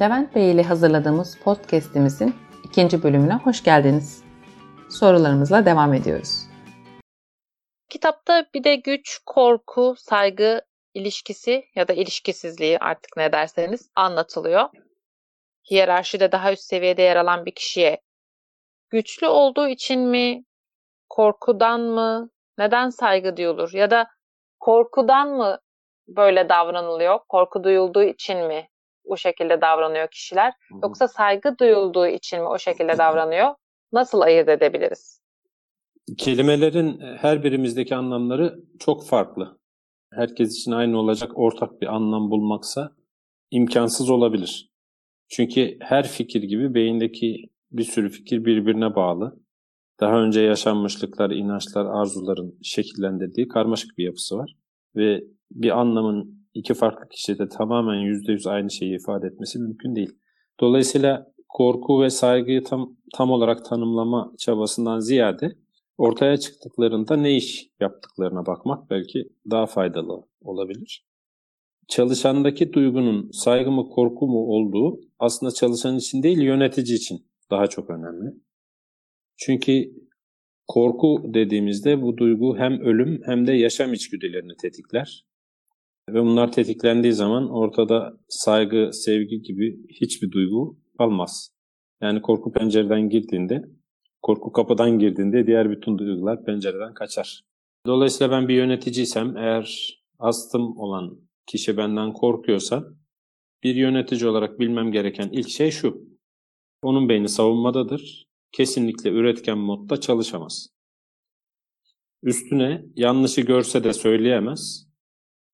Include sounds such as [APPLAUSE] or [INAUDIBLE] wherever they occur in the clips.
Levent Bey ile hazırladığımız podcast'imizin ikinci bölümüne hoş geldiniz. Sorularımızla devam ediyoruz. Kitapta bir de güç, korku, saygı ilişkisi ya da ilişkisizliği artık ne derseniz anlatılıyor. Hiyerarşide daha üst seviyede yer alan bir kişiye güçlü olduğu için mi, korkudan mı, neden saygı duyulur ya da korkudan mı böyle davranılıyor, korku duyulduğu için mi o şekilde davranıyor kişiler yoksa saygı duyulduğu için mi o şekilde davranıyor? Nasıl ayırt edebiliriz? Kelimelerin her birimizdeki anlamları çok farklı. Herkes için aynı olacak ortak bir anlam bulmaksa imkansız olabilir. Çünkü her fikir gibi beyindeki bir sürü fikir birbirine bağlı. Daha önce yaşanmışlıklar, inançlar, arzuların şekillendirdiği karmaşık bir yapısı var. Ve bir anlamın iki farklı kişide tamamen yüzde yüz aynı şeyi ifade etmesi mümkün değil. Dolayısıyla korku ve saygıyı tam, tam olarak tanımlama çabasından ziyade ortaya çıktıklarında ne iş yaptıklarına bakmak belki daha faydalı olabilir. Çalışandaki duygunun saygı mı korku mu olduğu aslında çalışan için değil yönetici için daha çok önemli. Çünkü korku dediğimizde bu duygu hem ölüm hem de yaşam içgüdülerini tetikler. Ve bunlar tetiklendiği zaman ortada saygı, sevgi gibi hiçbir duygu kalmaz. Yani korku pencereden girdiğinde, korku kapıdan girdiğinde diğer bütün duygular pencereden kaçar. Dolayısıyla ben bir yöneticiysem eğer astım olan kişi benden korkuyorsa bir yönetici olarak bilmem gereken ilk şey şu. Onun beyni savunmadadır. Kesinlikle üretken modda çalışamaz. Üstüne yanlışı görse de söyleyemez.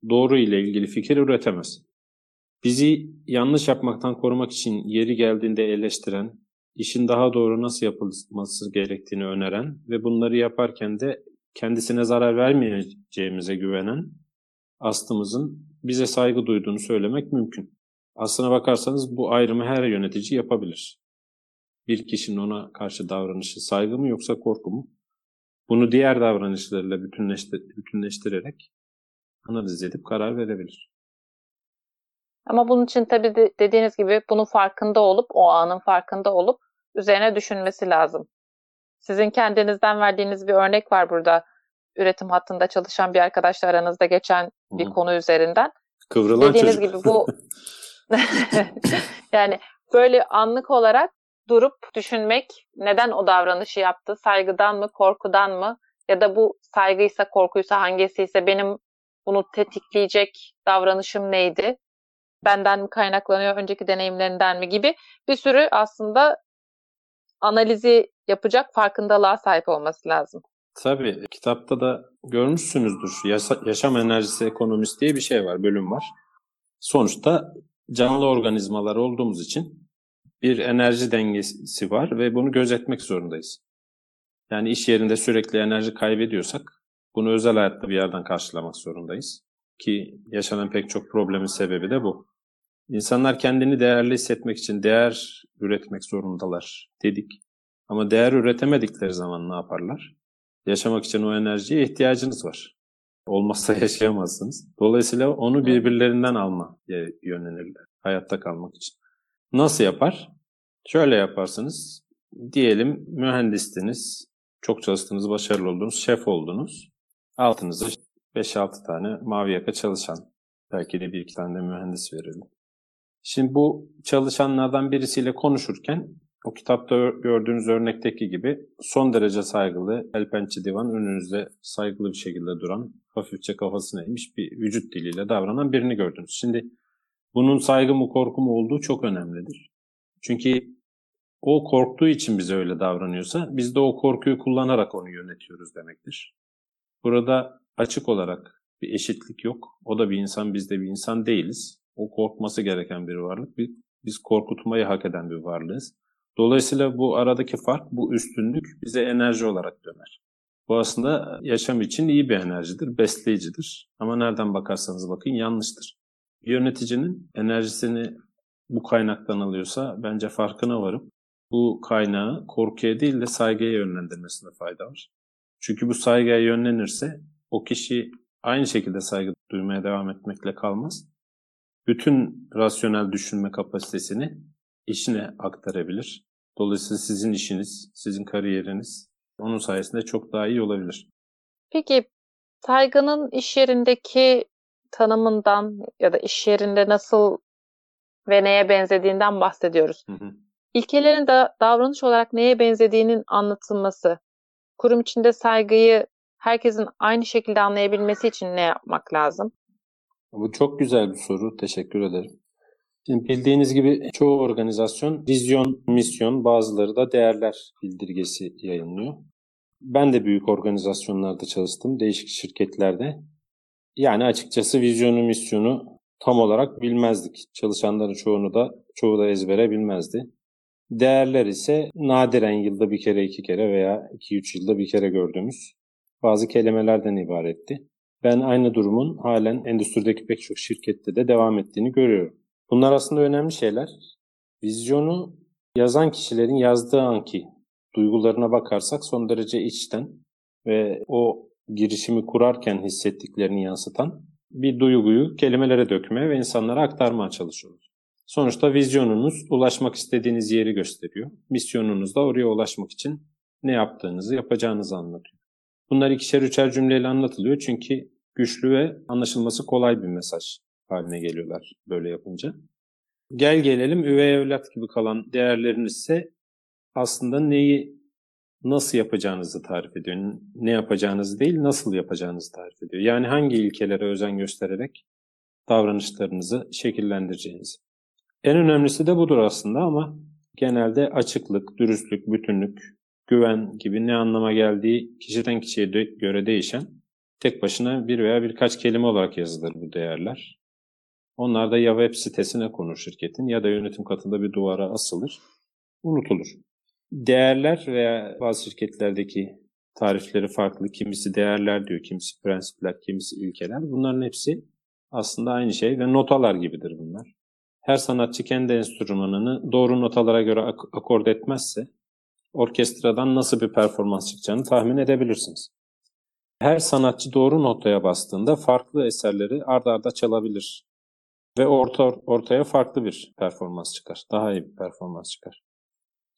Doğru ile ilgili fikir üretemez. Bizi yanlış yapmaktan korumak için yeri geldiğinde eleştiren, işin daha doğru nasıl yapılması gerektiğini öneren ve bunları yaparken de kendisine zarar vermeyeceğimize güvenen astımızın bize saygı duyduğunu söylemek mümkün. Aslına bakarsanız bu ayrımı her yönetici yapabilir bir kişinin ona karşı davranışı saygı mı yoksa korku mu? Bunu diğer davranışlarıyla bütünleştir bütünleştirerek analiz edip karar verebilir. Ama bunun için tabii de dediğiniz gibi bunun farkında olup, o anın farkında olup üzerine düşünmesi lazım. Sizin kendinizden verdiğiniz bir örnek var burada. Üretim hattında çalışan bir arkadaşla aranızda geçen bir Hı. konu üzerinden. Kıvrılan Dediğiniz çocuk. gibi bu [LAUGHS] yani böyle anlık olarak durup düşünmek neden o davranışı yaptı? Saygıdan mı, korkudan mı? Ya da bu saygıysa, korkuysa hangisiyse benim bunu tetikleyecek davranışım neydi? Benden mi kaynaklanıyor, önceki deneyimlerinden mi gibi bir sürü aslında analizi yapacak farkındalığa sahip olması lazım. Tabii. Kitapta da görmüşsünüzdür. Yasa, yaşam enerjisi ekonomisi diye bir şey var, bölüm var. Sonuçta canlı organizmalar olduğumuz için bir enerji dengesi var ve bunu gözetmek zorundayız. Yani iş yerinde sürekli enerji kaybediyorsak bunu özel hayatta bir yerden karşılamak zorundayız. Ki yaşanan pek çok problemin sebebi de bu. İnsanlar kendini değerli hissetmek için değer üretmek zorundalar dedik. Ama değer üretemedikleri zaman ne yaparlar? Yaşamak için o enerjiye ihtiyacınız var. Olmazsa [LAUGHS] yaşayamazsınız. Dolayısıyla onu birbirlerinden alma yönlenirler hayatta kalmak için. Nasıl yapar? Şöyle yaparsınız. Diyelim mühendistiniz, çok çalıştınız, başarılı oldunuz, şef oldunuz. Altınıza 5-6 tane mavi yaka çalışan, belki de bir iki tane de mühendis verelim. Şimdi bu çalışanlardan birisiyle konuşurken o kitapta gördüğünüz örnekteki gibi son derece saygılı, el pençe divan önünüzde saygılı bir şekilde duran, hafifçe kafasına eğmiş bir vücut diliyle davranan birini gördünüz. Şimdi bunun saygı mı korku mu olduğu çok önemlidir. Çünkü o korktuğu için bize öyle davranıyorsa biz de o korkuyu kullanarak onu yönetiyoruz demektir. Burada açık olarak bir eşitlik yok. O da bir insan, biz de bir insan değiliz. O korkması gereken bir varlık. Biz korkutmayı hak eden bir varlığız. Dolayısıyla bu aradaki fark, bu üstünlük bize enerji olarak döner. Bu aslında yaşam için iyi bir enerjidir, besleyicidir. Ama nereden bakarsanız bakın yanlıştır. Bir yöneticinin enerjisini bu kaynaktan alıyorsa bence farkına varıp bu kaynağı korkuya değil de saygıya yönlendirmesine fayda var. Çünkü bu saygıya yönlenirse o kişi aynı şekilde saygı duymaya devam etmekle kalmaz. bütün rasyonel düşünme kapasitesini işine aktarabilir. Dolayısıyla sizin işiniz, sizin kariyeriniz onun sayesinde çok daha iyi olabilir. Peki saygının iş yerindeki tanımından ya da iş yerinde nasıl ve neye benzediğinden bahsediyoruz. Hı hı. İlkelerin da davranış olarak neye benzediğinin anlatılması, kurum içinde saygıyı herkesin aynı şekilde anlayabilmesi için ne yapmak lazım? Bu çok güzel bir soru. Teşekkür ederim. Şimdi bildiğiniz gibi çoğu organizasyon vizyon, misyon, bazıları da değerler bildirgesi yayınlıyor. Ben de büyük organizasyonlarda çalıştım, değişik şirketlerde. Yani açıkçası vizyonu, misyonu tam olarak bilmezdik. Çalışanların çoğunu da çoğu da ezbere bilmezdi. Değerler ise nadiren yılda bir kere, iki kere veya iki üç yılda bir kere gördüğümüz bazı kelimelerden ibaretti. Ben aynı durumun halen endüstrideki pek çok şirkette de devam ettiğini görüyorum. Bunlar aslında önemli şeyler. Vizyonu yazan kişilerin yazdığı anki duygularına bakarsak son derece içten ve o girişimi kurarken hissettiklerini yansıtan bir duyguyu kelimelere dökmeye ve insanlara aktarmaya çalışıyoruz. Sonuçta vizyonunuz ulaşmak istediğiniz yeri gösteriyor. Misyonunuz da oraya ulaşmak için ne yaptığınızı, yapacağınızı anlatıyor. Bunlar ikişer üçer cümleyle anlatılıyor çünkü güçlü ve anlaşılması kolay bir mesaj haline geliyorlar böyle yapınca. Gel gelelim üvey evlat gibi kalan değerleriniz ise aslında neyi nasıl yapacağınızı tarif ediyor. Ne yapacağınızı değil, nasıl yapacağınızı tarif ediyor. Yani hangi ilkelere özen göstererek davranışlarınızı şekillendireceğinizi. En önemlisi de budur aslında ama genelde açıklık, dürüstlük, bütünlük, güven gibi ne anlama geldiği kişiden kişiye göre değişen tek başına bir veya birkaç kelime olarak yazılır bu değerler. Onlar da ya web sitesine konur şirketin ya da yönetim katında bir duvara asılır, unutulur. Değerler veya bazı şirketlerdeki tarifleri farklı. Kimisi değerler diyor, kimisi prensipler, kimisi ilkeler. Bunların hepsi aslında aynı şey ve notalar gibidir bunlar. Her sanatçı kendi enstrümanını doğru notalara göre ak- akord etmezse orkestradan nasıl bir performans çıkacağını tahmin edebilirsiniz. Her sanatçı doğru notaya bastığında farklı eserleri ard arda çalabilir ve orta, ortaya farklı bir performans çıkar. Daha iyi bir performans çıkar.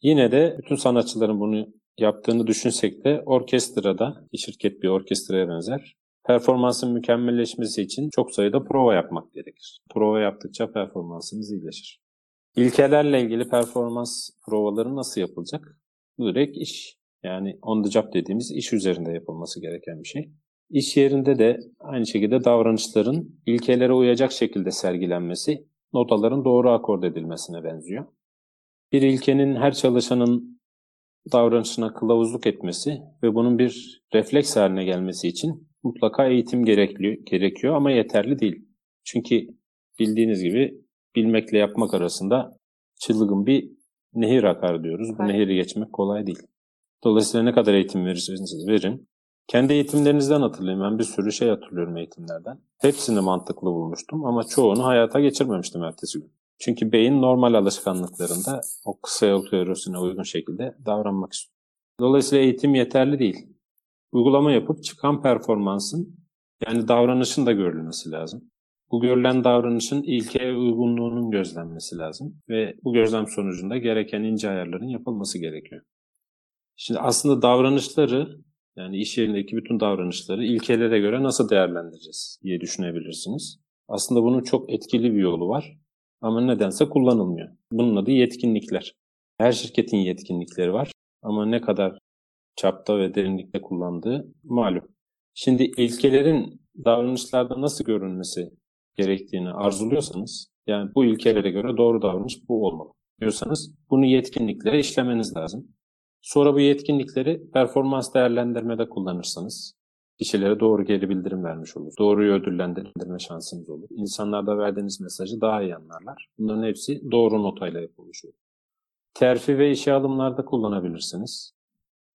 Yine de bütün sanatçıların bunu yaptığını düşünsek de orkestrada, şirket bir orkestraya benzer, performansın mükemmelleşmesi için çok sayıda prova yapmak gerekir. Prova yaptıkça performansınız iyileşir. İlkelerle ilgili performans provaları nasıl yapılacak? Bu direkt iş. Yani on the job dediğimiz iş üzerinde yapılması gereken bir şey. İş yerinde de aynı şekilde davranışların ilkelere uyacak şekilde sergilenmesi, notaların doğru akord edilmesine benziyor. Bir ilkenin her çalışanın davranışına kılavuzluk etmesi ve bunun bir refleks haline gelmesi için mutlaka eğitim gerekli, gerekiyor ama yeterli değil. Çünkü bildiğiniz gibi bilmekle yapmak arasında çılgın bir nehir akar diyoruz. Bu nehri geçmek kolay değil. Dolayısıyla ne kadar eğitim verirseniz verin. Kendi eğitimlerinizden hatırlayayım. Ben bir sürü şey hatırlıyorum eğitimlerden. Hepsini mantıklı bulmuştum ama çoğunu hayata geçirmemiştim ertesi gün. Çünkü beyin normal alışkanlıklarında o kısa yol teorisine uygun şekilde davranmak istiyor. Dolayısıyla eğitim yeterli değil. Uygulama yapıp çıkan performansın yani davranışın da görülmesi lazım. Bu görülen davranışın ilkeye uygunluğunun gözlenmesi lazım ve bu gözlem sonucunda gereken ince ayarların yapılması gerekiyor. Şimdi aslında davranışları yani iş yerindeki bütün davranışları ilkelere göre nasıl değerlendireceğiz diye düşünebilirsiniz. Aslında bunun çok etkili bir yolu var ama nedense kullanılmıyor. Bunun adı yetkinlikler. Her şirketin yetkinlikleri var ama ne kadar çapta ve derinlikte kullandığı malum. Şimdi ilkelerin davranışlarda nasıl görünmesi gerektiğini arzuluyorsanız, yani bu ilkelere göre doğru davranış bu olmalı diyorsanız bunu yetkinliklere işlemeniz lazım. Sonra bu yetkinlikleri performans değerlendirmede kullanırsanız kişilere doğru geri bildirim vermiş olur. Doğruyu ödüllendirme şansınız olur. İnsanlar da verdiğiniz mesajı daha iyi anlarlar. Bunların hepsi doğru notayla yapılmış olur. Terfi ve işe alımlarda kullanabilirsiniz.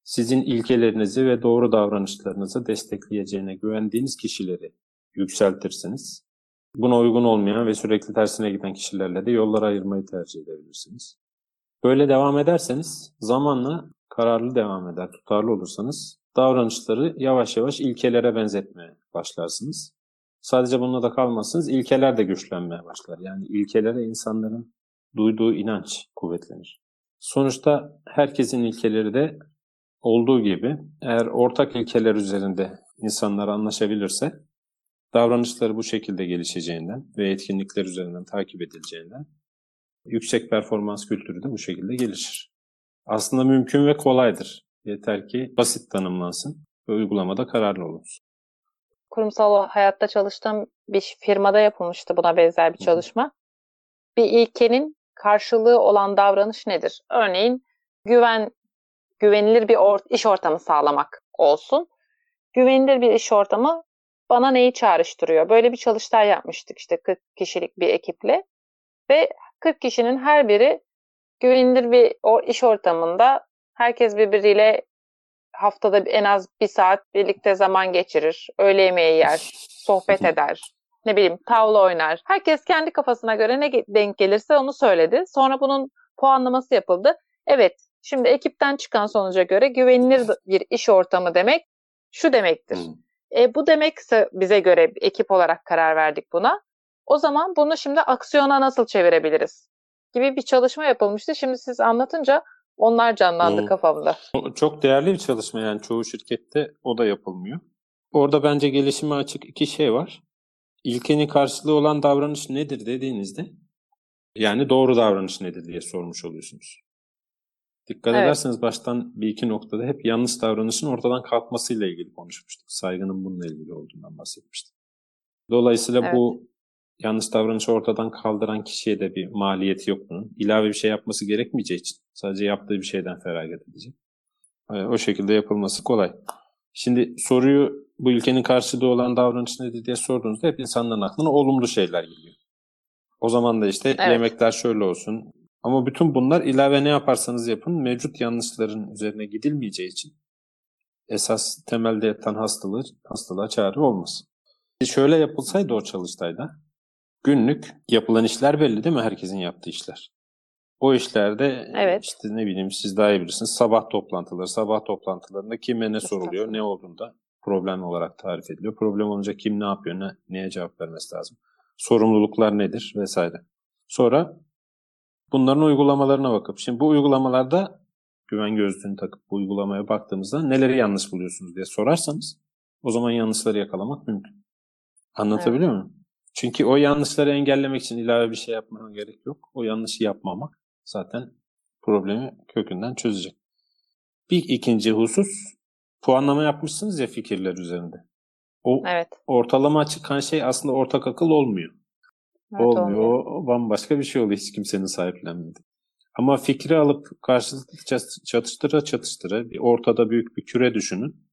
Sizin ilkelerinizi ve doğru davranışlarınızı destekleyeceğine güvendiğiniz kişileri yükseltirsiniz. Buna uygun olmayan ve sürekli tersine giden kişilerle de yollara ayırmayı tercih edebilirsiniz. Böyle devam ederseniz zamanla kararlı devam eder, tutarlı olursanız davranışları yavaş yavaş ilkelere benzetmeye başlarsınız. Sadece bununla da kalmazsınız. İlkeler de güçlenmeye başlar. Yani ilkelere insanların duyduğu inanç kuvvetlenir. Sonuçta herkesin ilkeleri de olduğu gibi eğer ortak ilkeler üzerinde insanlar anlaşabilirse davranışları bu şekilde gelişeceğinden ve etkinlikler üzerinden takip edileceğinden yüksek performans kültürü de bu şekilde gelişir. Aslında mümkün ve kolaydır. Yeter ki basit tanımlansın ve uygulamada kararlı olunsun. Kurumsal hayatta çalıştığım bir firmada yapılmıştı buna benzer bir çalışma. Bir ilkenin karşılığı olan davranış nedir? Örneğin güven güvenilir bir or- iş ortamı sağlamak olsun. Güvenilir bir iş ortamı bana neyi çağrıştırıyor? Böyle bir çalıştay yapmıştık işte 40 kişilik bir ekiple ve 40 kişinin her biri güvenilir bir o iş ortamında herkes birbiriyle haftada en az bir saat birlikte zaman geçirir, öğle yemeği yer, sohbet eder, ne bileyim tavla oynar. Herkes kendi kafasına göre ne denk gelirse onu söyledi. Sonra bunun puanlaması yapıldı. Evet, şimdi ekipten çıkan sonuca göre güvenilir bir iş ortamı demek şu demektir. Hmm. E, bu demekse bize göre ekip olarak karar verdik buna. O zaman bunu şimdi aksiyona nasıl çevirebiliriz? Gibi bir çalışma yapılmıştı. Şimdi siz anlatınca onlar canlandı hmm. kafamda. Çok değerli bir çalışma yani çoğu şirkette o da yapılmıyor. Orada bence gelişime açık iki şey var. İlkenin karşılığı olan davranış nedir dediğinizde yani doğru davranış nedir diye sormuş oluyorsunuz. Dikkat evet. ederseniz baştan bir iki noktada hep yanlış davranışın ortadan kalkmasıyla ilgili konuşmuştuk. Saygının bununla ilgili olduğundan bahsetmiştik. Dolayısıyla evet. bu yanlış davranışı ortadan kaldıran kişiye de bir maliyeti yok bunun. İlave bir şey yapması gerekmeyeceği için sadece yaptığı bir şeyden feragat edecek. O şekilde yapılması kolay. Şimdi soruyu bu ülkenin karşılığı olan davranış nedir diye sorduğunuzda hep insanların aklına olumlu şeyler geliyor. O zaman da işte evet. yemekler şöyle olsun. Ama bütün bunlar ilave ne yaparsanız yapın mevcut yanlışların üzerine gidilmeyeceği için esas temelde yatan hastalığı, hastalığa çare olmaz. Şöyle yapılsaydı o çalıştayda günlük yapılan işler belli değil mi? Herkesin yaptığı işler. O işlerde evet. işte ne bileyim siz daha iyi bilirsiniz sabah toplantıları, sabah toplantılarında kime ne soruluyor, ne olduğunda problem olarak tarif ediliyor. Problem olunca kim ne yapıyor, ne, neye cevap vermesi lazım. Sorumluluklar nedir vesaire. Sonra bunların uygulamalarına bakıp, şimdi bu uygulamalarda güven gözlüğünü takıp bu uygulamaya baktığımızda neleri yanlış buluyorsunuz diye sorarsanız o zaman yanlışları yakalamak mümkün. Anlatabiliyor evet. muyum? Çünkü o yanlışları engellemek için ilave bir şey yapmana gerek yok. O yanlışı yapmamak zaten problemi kökünden çözecek. Bir ikinci husus puanlama yapmışsınız ya fikirler üzerinde. O evet. ortalama çıkan şey aslında ortak akıl olmuyor. Evet, olmuyor. olmuyor. O bambaşka bir şey oluyor hiç kimsenin sahiplenmediği. Ama fikri alıp karşılıklı çatıştıra çatıştıra bir ortada büyük bir küre düşünün.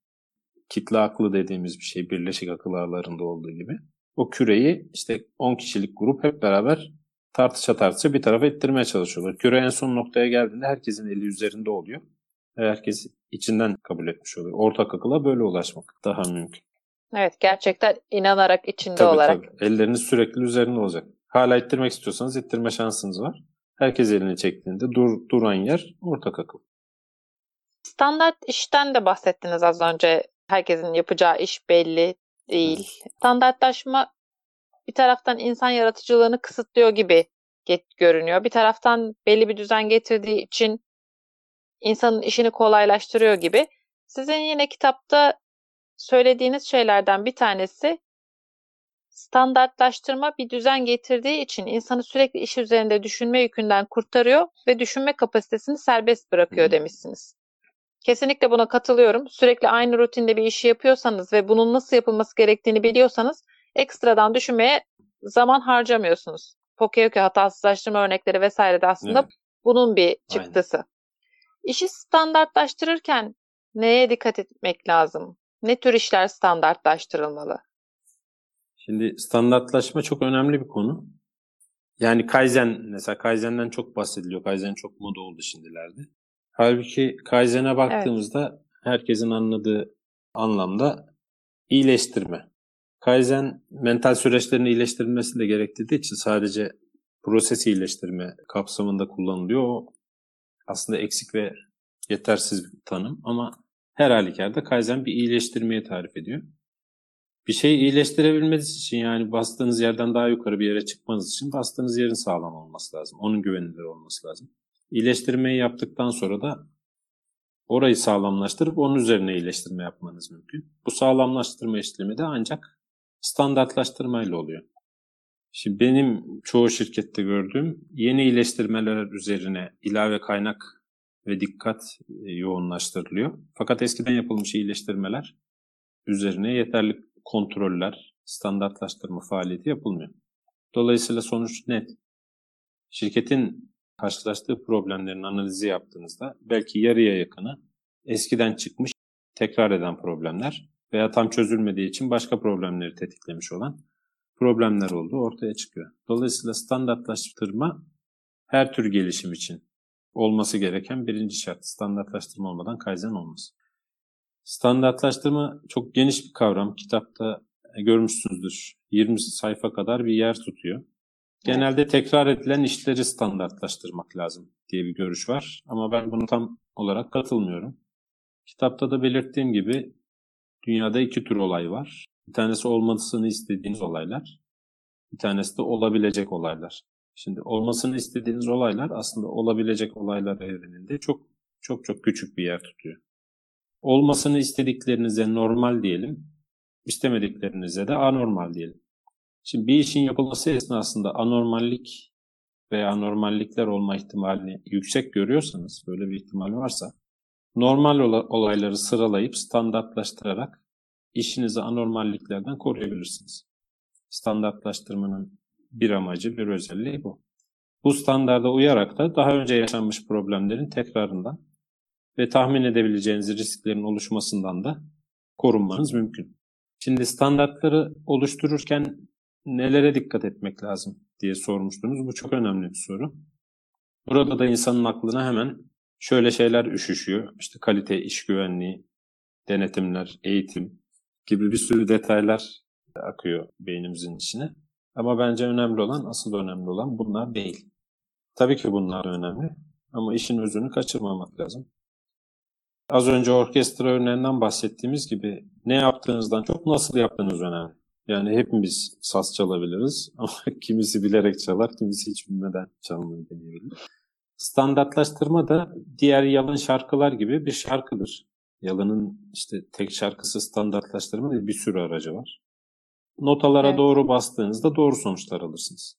Kitle aklı dediğimiz bir şey birleşik akıl ağlarında olduğu gibi. O küreyi işte 10 kişilik grup hep beraber tartışa tartışa bir tarafa ittirmeye çalışıyorlar. Küre en son noktaya geldiğinde herkesin eli üzerinde oluyor. Herkes içinden kabul etmiş oluyor. Ortak akıla böyle ulaşmak daha mümkün. Evet gerçekten inanarak içinde tabii, olarak. Tabii. Elleriniz sürekli üzerinde olacak. Hala ittirmek istiyorsanız ittirme şansınız var. Herkes elini çektiğinde dur, duran yer ortak akıl. Standart işten de bahsettiniz az önce. Herkesin yapacağı iş belli değil. Standartlaşma bir taraftan insan yaratıcılığını kısıtlıyor gibi görünüyor. Bir taraftan belli bir düzen getirdiği için insanın işini kolaylaştırıyor gibi. Sizin yine kitapta söylediğiniz şeylerden bir tanesi standartlaştırma bir düzen getirdiği için insanı sürekli iş üzerinde düşünme yükünden kurtarıyor ve düşünme kapasitesini serbest bırakıyor demişsiniz. Kesinlikle buna katılıyorum. Sürekli aynı rutinde bir işi yapıyorsanız ve bunun nasıl yapılması gerektiğini biliyorsanız ekstradan düşünmeye zaman harcamıyorsunuz. Pokeyoke hatasızlaştırma örnekleri vesaire de aslında evet. bunun bir çıktısı. Aynen. İşi standartlaştırırken neye dikkat etmek lazım? Ne tür işler standartlaştırılmalı? Şimdi standartlaşma çok önemli bir konu. Yani Kaizen mesela Kaizen'den çok bahsediliyor. Kaizen çok moda oldu şimdilerde. Halbuki Kaizen'e baktığımızda evet. herkesin anladığı anlamda iyileştirme. Kaizen mental süreçlerin iyileştirilmesini de gerektirdiği için sadece proses iyileştirme kapsamında kullanılıyor. O aslında eksik ve yetersiz bir tanım ama her halükarda Kaizen bir iyileştirmeyi tarif ediyor. Bir şeyi iyileştirebilmeniz için yani bastığınız yerden daha yukarı bir yere çıkmanız için bastığınız yerin sağlam olması lazım. Onun güvenilir olması lazım. İyileştirmeyi yaptıktan sonra da orayı sağlamlaştırıp onun üzerine iyileştirme yapmanız mümkün. Bu sağlamlaştırma işlemi de ancak standartlaştırmayla oluyor. Şimdi benim çoğu şirkette gördüğüm yeni iyileştirmeler üzerine ilave kaynak ve dikkat e, yoğunlaştırılıyor. Fakat eskiden yapılmış iyileştirmeler üzerine yeterli kontroller, standartlaştırma faaliyeti yapılmıyor. Dolayısıyla sonuç net. Şirketin karşılaştığı problemlerin analizi yaptığınızda belki yarıya yakını eskiden çıkmış tekrar eden problemler veya tam çözülmediği için başka problemleri tetiklemiş olan problemler olduğu ortaya çıkıyor. Dolayısıyla standartlaştırma her tür gelişim için olması gereken birinci şart. Standartlaştırma olmadan kaizen olmaz. Standartlaştırma çok geniş bir kavram. Kitapta görmüşsünüzdür. 20 sayfa kadar bir yer tutuyor. Genelde tekrar edilen işleri standartlaştırmak lazım diye bir görüş var. Ama ben bunu tam olarak katılmıyorum. Kitapta da belirttiğim gibi dünyada iki tür olay var. Bir tanesi olmasını istediğiniz olaylar. Bir tanesi de olabilecek olaylar. Şimdi olmasını istediğiniz olaylar aslında olabilecek olaylar evreninde çok çok çok küçük bir yer tutuyor. Olmasını istediklerinize normal diyelim, istemediklerinize de anormal diyelim. Şimdi bir işin yapılması esnasında anormallik veya anormallikler olma ihtimalini yüksek görüyorsanız, böyle bir ihtimal varsa, normal olayları sıralayıp standartlaştırarak işinizi anormalliklerden koruyabilirsiniz. Standartlaştırmanın bir amacı, bir özelliği bu. Bu standarda uyarak da daha önce yaşanmış problemlerin tekrarından ve tahmin edebileceğiniz risklerin oluşmasından da korunmanız mümkün. Şimdi standartları oluştururken nelere dikkat etmek lazım diye sormuştunuz. Bu çok önemli bir soru. Burada da insanın aklına hemen şöyle şeyler üşüşüyor. İşte kalite, iş güvenliği, denetimler, eğitim gibi bir sürü detaylar akıyor beynimizin içine. Ama bence önemli olan, asıl önemli olan bunlar değil. Tabii ki bunlar önemli ama işin özünü kaçırmamak lazım. Az önce orkestra örneğinden bahsettiğimiz gibi ne yaptığınızdan çok nasıl yaptığınız önemli. Yani hepimiz saz çalabiliriz [LAUGHS] ama kimisi bilerek çalar, kimisi hiç bilmeden çalmayı deneyebilir. Standartlaştırma da diğer yalın şarkılar gibi bir şarkıdır. Yalının işte tek şarkısı standartlaştırma değil, bir sürü aracı var. Notalara evet. doğru bastığınızda doğru sonuçlar alırsınız.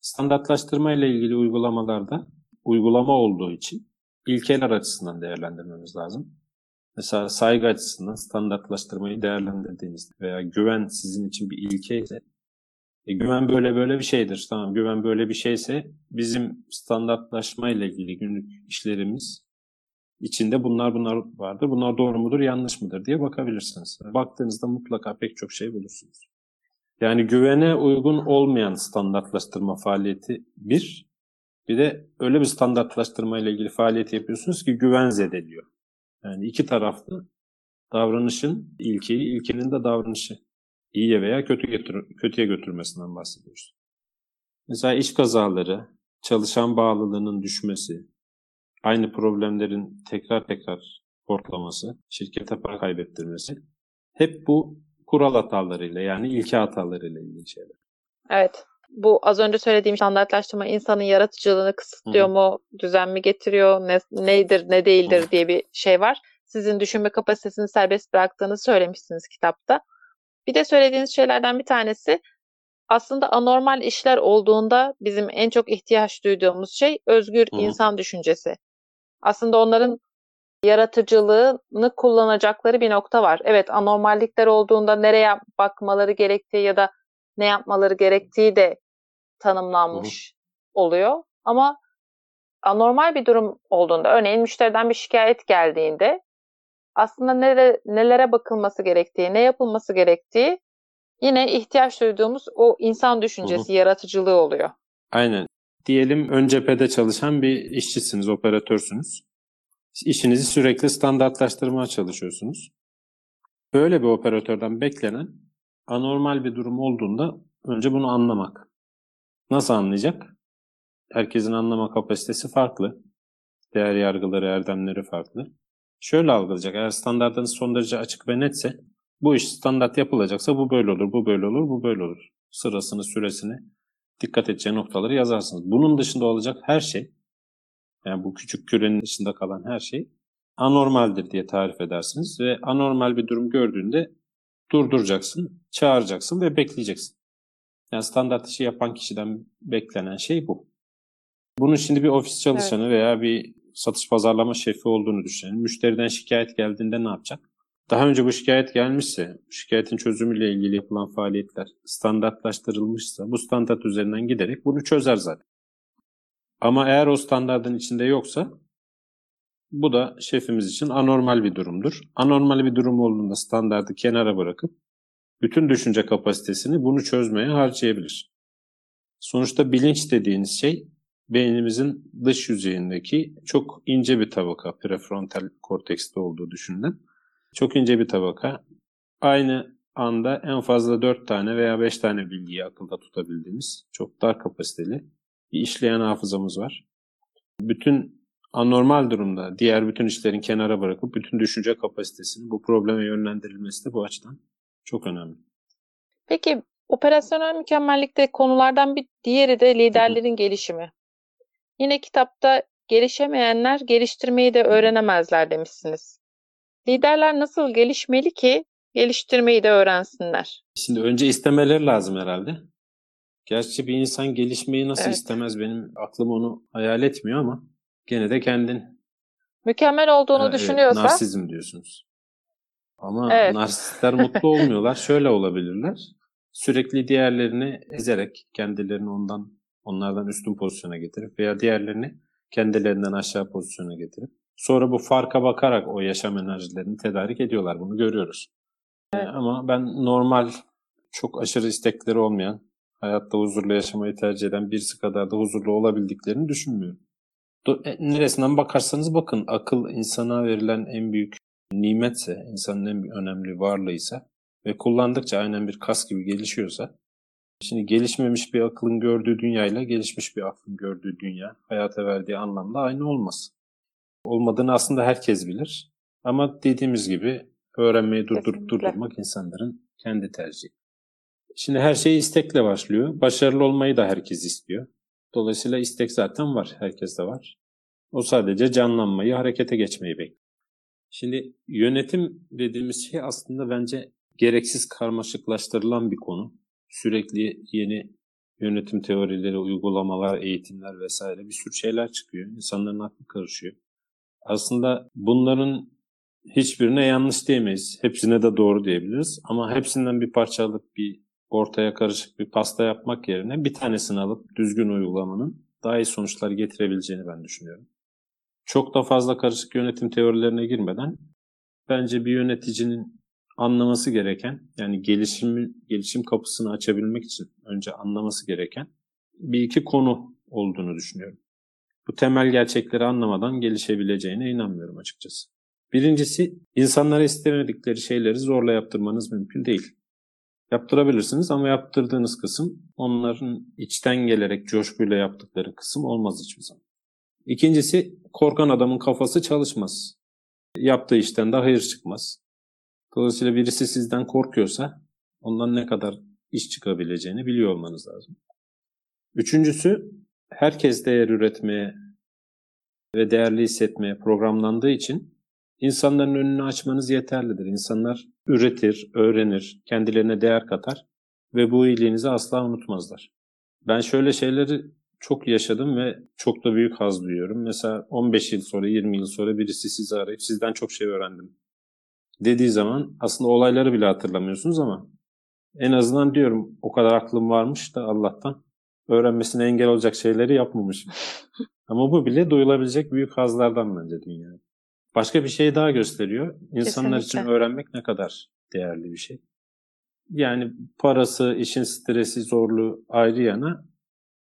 Standartlaştırma ile ilgili uygulamalarda uygulama olduğu için ilkeler açısından değerlendirmemiz lazım. Mesela saygı açısından standartlaştırmayı değerlendirdiğinizde veya güven sizin için bir ilke ise e, güven böyle böyle bir şeydir. Tamam güven böyle bir şeyse bizim standartlaşma ile ilgili günlük işlerimiz içinde bunlar bunlar vardır. Bunlar doğru mudur yanlış mıdır diye bakabilirsiniz. Baktığınızda mutlaka pek çok şey bulursunuz. Yani güvene uygun olmayan standartlaştırma faaliyeti bir, bir de öyle bir standartlaştırma ile ilgili faaliyet yapıyorsunuz ki güven zedeliyor. Yani iki taraflı davranışın ilkeyi, ilkenin de davranışı iyiye veya kötü götür, kötüye götürmesinden bahsediyoruz. Mesela iş kazaları, çalışan bağlılığının düşmesi, aynı problemlerin tekrar tekrar ortalaması, şirkete para kaybettirmesi hep bu kural hatalarıyla yani ilke hatalarıyla ilgili şeyler. Evet. Bu az önce söylediğim standartlaştırma insanın yaratıcılığını kısıtlıyor Hı-hı. mu, düzen mi getiriyor, ne, nedir, ne değildir Hı-hı. diye bir şey var. Sizin düşünme kapasitesini serbest bıraktığını söylemişsiniz kitapta. Bir de söylediğiniz şeylerden bir tanesi aslında anormal işler olduğunda bizim en çok ihtiyaç duyduğumuz şey özgür Hı-hı. insan düşüncesi. Aslında onların yaratıcılığını kullanacakları bir nokta var. Evet anormallikler olduğunda nereye bakmaları gerektiği ya da ne yapmaları gerektiği de tanımlanmış oluyor. Ama anormal bir durum olduğunda örneğin müşteriden bir şikayet geldiğinde aslında nere, nelere bakılması gerektiği, ne yapılması gerektiği yine ihtiyaç duyduğumuz o insan düşüncesi, yaratıcılığı oluyor. Aynen. Diyelim ön cephede çalışan bir işçisiniz, operatörsünüz işinizi sürekli standartlaştırmaya çalışıyorsunuz. Böyle bir operatörden beklenen anormal bir durum olduğunda önce bunu anlamak. Nasıl anlayacak? Herkesin anlama kapasitesi farklı. Değer yargıları, erdemleri farklı. Şöyle algılayacak. Eğer standartınız son derece açık ve netse Bu iş standart yapılacaksa bu böyle olur, bu böyle olur, bu böyle olur. Sırasını, süresini, dikkat edeceği noktaları yazarsınız. Bunun dışında olacak her şey, yani bu küçük kürenin dışında kalan her şey anormaldir diye tarif edersiniz ve anormal bir durum gördüğünde durduracaksın, çağıracaksın ve bekleyeceksin. Yani standart işi yapan kişiden beklenen şey bu. Bunun şimdi bir ofis çalışanı evet. veya bir satış pazarlama şefi olduğunu düşünelim. Müşteriden şikayet geldiğinde ne yapacak? Daha önce bu şikayet gelmişse, şikayetin çözümüyle ilgili yapılan faaliyetler standartlaştırılmışsa bu standart üzerinden giderek bunu çözer zaten. Ama eğer o standartın içinde yoksa bu da şefimiz için anormal bir durumdur. Anormal bir durum olduğunda standartı kenara bırakıp bütün düşünce kapasitesini bunu çözmeye harcayabilir. Sonuçta bilinç dediğiniz şey beynimizin dış yüzeyindeki çok ince bir tabaka, prefrontal kortekste olduğu düşünülen çok ince bir tabaka. Aynı anda en fazla 4 tane veya 5 tane bilgiyi akılda tutabildiğimiz çok dar kapasiteli bir işleyen hafızamız var. Bütün anormal durumda diğer bütün işlerin kenara bırakıp bütün düşünce kapasitesini bu probleme yönlendirilmesi de bu açıdan çok önemli. Peki operasyonel mükemmellikte konulardan bir diğeri de liderlerin gelişimi. Yine kitapta gelişemeyenler geliştirmeyi de öğrenemezler demişsiniz. Liderler nasıl gelişmeli ki geliştirmeyi de öğrensinler? Şimdi önce istemeleri lazım herhalde. Gerçi bir insan gelişmeyi nasıl evet. istemez benim aklım onu hayal etmiyor ama gene de kendin mükemmel olduğunu ha, düşünüyorsa evet, narsizm diyorsunuz. Ama evet. narsistler mutlu olmuyorlar. Şöyle olabilirler. Sürekli diğerlerini ezerek kendilerini ondan onlardan üstün pozisyona getirip veya diğerlerini kendilerinden aşağı pozisyona getirip sonra bu farka bakarak o yaşam enerjilerini tedarik ediyorlar. Bunu görüyoruz. Evet. Ama ben normal çok aşırı istekleri olmayan, hayatta huzurlu yaşamayı tercih eden birisi kadar da huzurlu olabildiklerini düşünmüyorum. E, neresinden bakarsanız bakın akıl insana verilen en büyük nimetse, insanın en önemli varlığıysa ve kullandıkça aynen bir kas gibi gelişiyorsa Şimdi gelişmemiş bir akılın gördüğü dünyayla gelişmiş bir aklın gördüğü dünya hayata verdiği anlamda aynı olmaz. Olmadığını aslında herkes bilir. Ama dediğimiz gibi öğrenmeyi durdurup Kesinlikle. durdurmak insanların kendi tercihi. Şimdi her şey istekle başlıyor. Başarılı olmayı da herkes istiyor. Dolayısıyla istek zaten var. Herkeste var. O sadece canlanmayı, harekete geçmeyi bekliyor. Şimdi yönetim dediğimiz şey aslında bence gereksiz karmaşıklaştırılan bir konu sürekli yeni yönetim teorileri, uygulamalar, eğitimler vesaire bir sürü şeyler çıkıyor. İnsanların aklı karışıyor. Aslında bunların hiçbirine yanlış diyemeyiz. Hepsine de doğru diyebiliriz. Ama hepsinden bir parça alıp bir ortaya karışık bir pasta yapmak yerine bir tanesini alıp düzgün uygulamanın daha iyi sonuçlar getirebileceğini ben düşünüyorum. Çok da fazla karışık yönetim teorilerine girmeden bence bir yöneticinin anlaması gereken yani gelişim gelişim kapısını açabilmek için önce anlaması gereken bir iki konu olduğunu düşünüyorum. Bu temel gerçekleri anlamadan gelişebileceğine inanmıyorum açıkçası. Birincisi insanlara istemedikleri şeyleri zorla yaptırmanız mümkün değil. Yaptırabilirsiniz ama yaptırdığınız kısım onların içten gelerek coşkuyla yaptıkları kısım olmaz hiçbir zaman. İkincisi korkan adamın kafası çalışmaz. Yaptığı işten de hayır çıkmaz. Dolayısıyla birisi sizden korkuyorsa ondan ne kadar iş çıkabileceğini biliyor olmanız lazım. Üçüncüsü herkes değer üretmeye ve değerli hissetmeye programlandığı için insanların önünü açmanız yeterlidir. İnsanlar üretir, öğrenir, kendilerine değer katar ve bu iyiliğinizi asla unutmazlar. Ben şöyle şeyleri çok yaşadım ve çok da büyük haz duyuyorum. Mesela 15 yıl sonra, 20 yıl sonra birisi sizi arayıp sizden çok şey öğrendim dediği zaman aslında olayları bile hatırlamıyorsunuz ama en azından diyorum o kadar aklım varmış da Allah'tan öğrenmesine engel olacak şeyleri yapmamışım. [LAUGHS] ama bu bile duyulabilecek büyük hazlardan bence dünya. Başka bir şey daha gösteriyor. İnsanlar Kesinlikle. için öğrenmek ne kadar değerli bir şey. Yani parası, işin stresi, zorluğu ayrı yana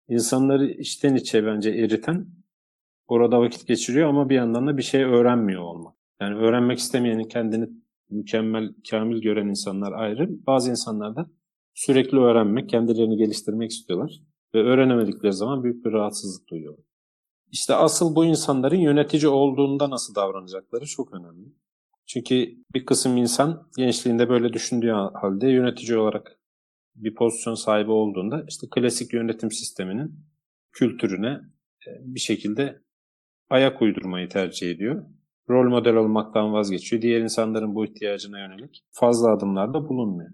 insanları içten içe bence eriten orada vakit geçiriyor ama bir yandan da bir şey öğrenmiyor olmak. Yani öğrenmek istemeyenin kendini mükemmel, kamil gören insanlar ayrı. Bazı insanlar da sürekli öğrenmek, kendilerini geliştirmek istiyorlar. Ve öğrenemedikleri zaman büyük bir rahatsızlık duyuyorlar. İşte asıl bu insanların yönetici olduğunda nasıl davranacakları çok önemli. Çünkü bir kısım insan gençliğinde böyle düşündüğü halde yönetici olarak bir pozisyon sahibi olduğunda işte klasik yönetim sisteminin kültürüne e, bir şekilde ayak uydurmayı tercih ediyor. Rol model olmaktan vazgeçiyor. Diğer insanların bu ihtiyacına yönelik fazla adımlarda bulunmuyor.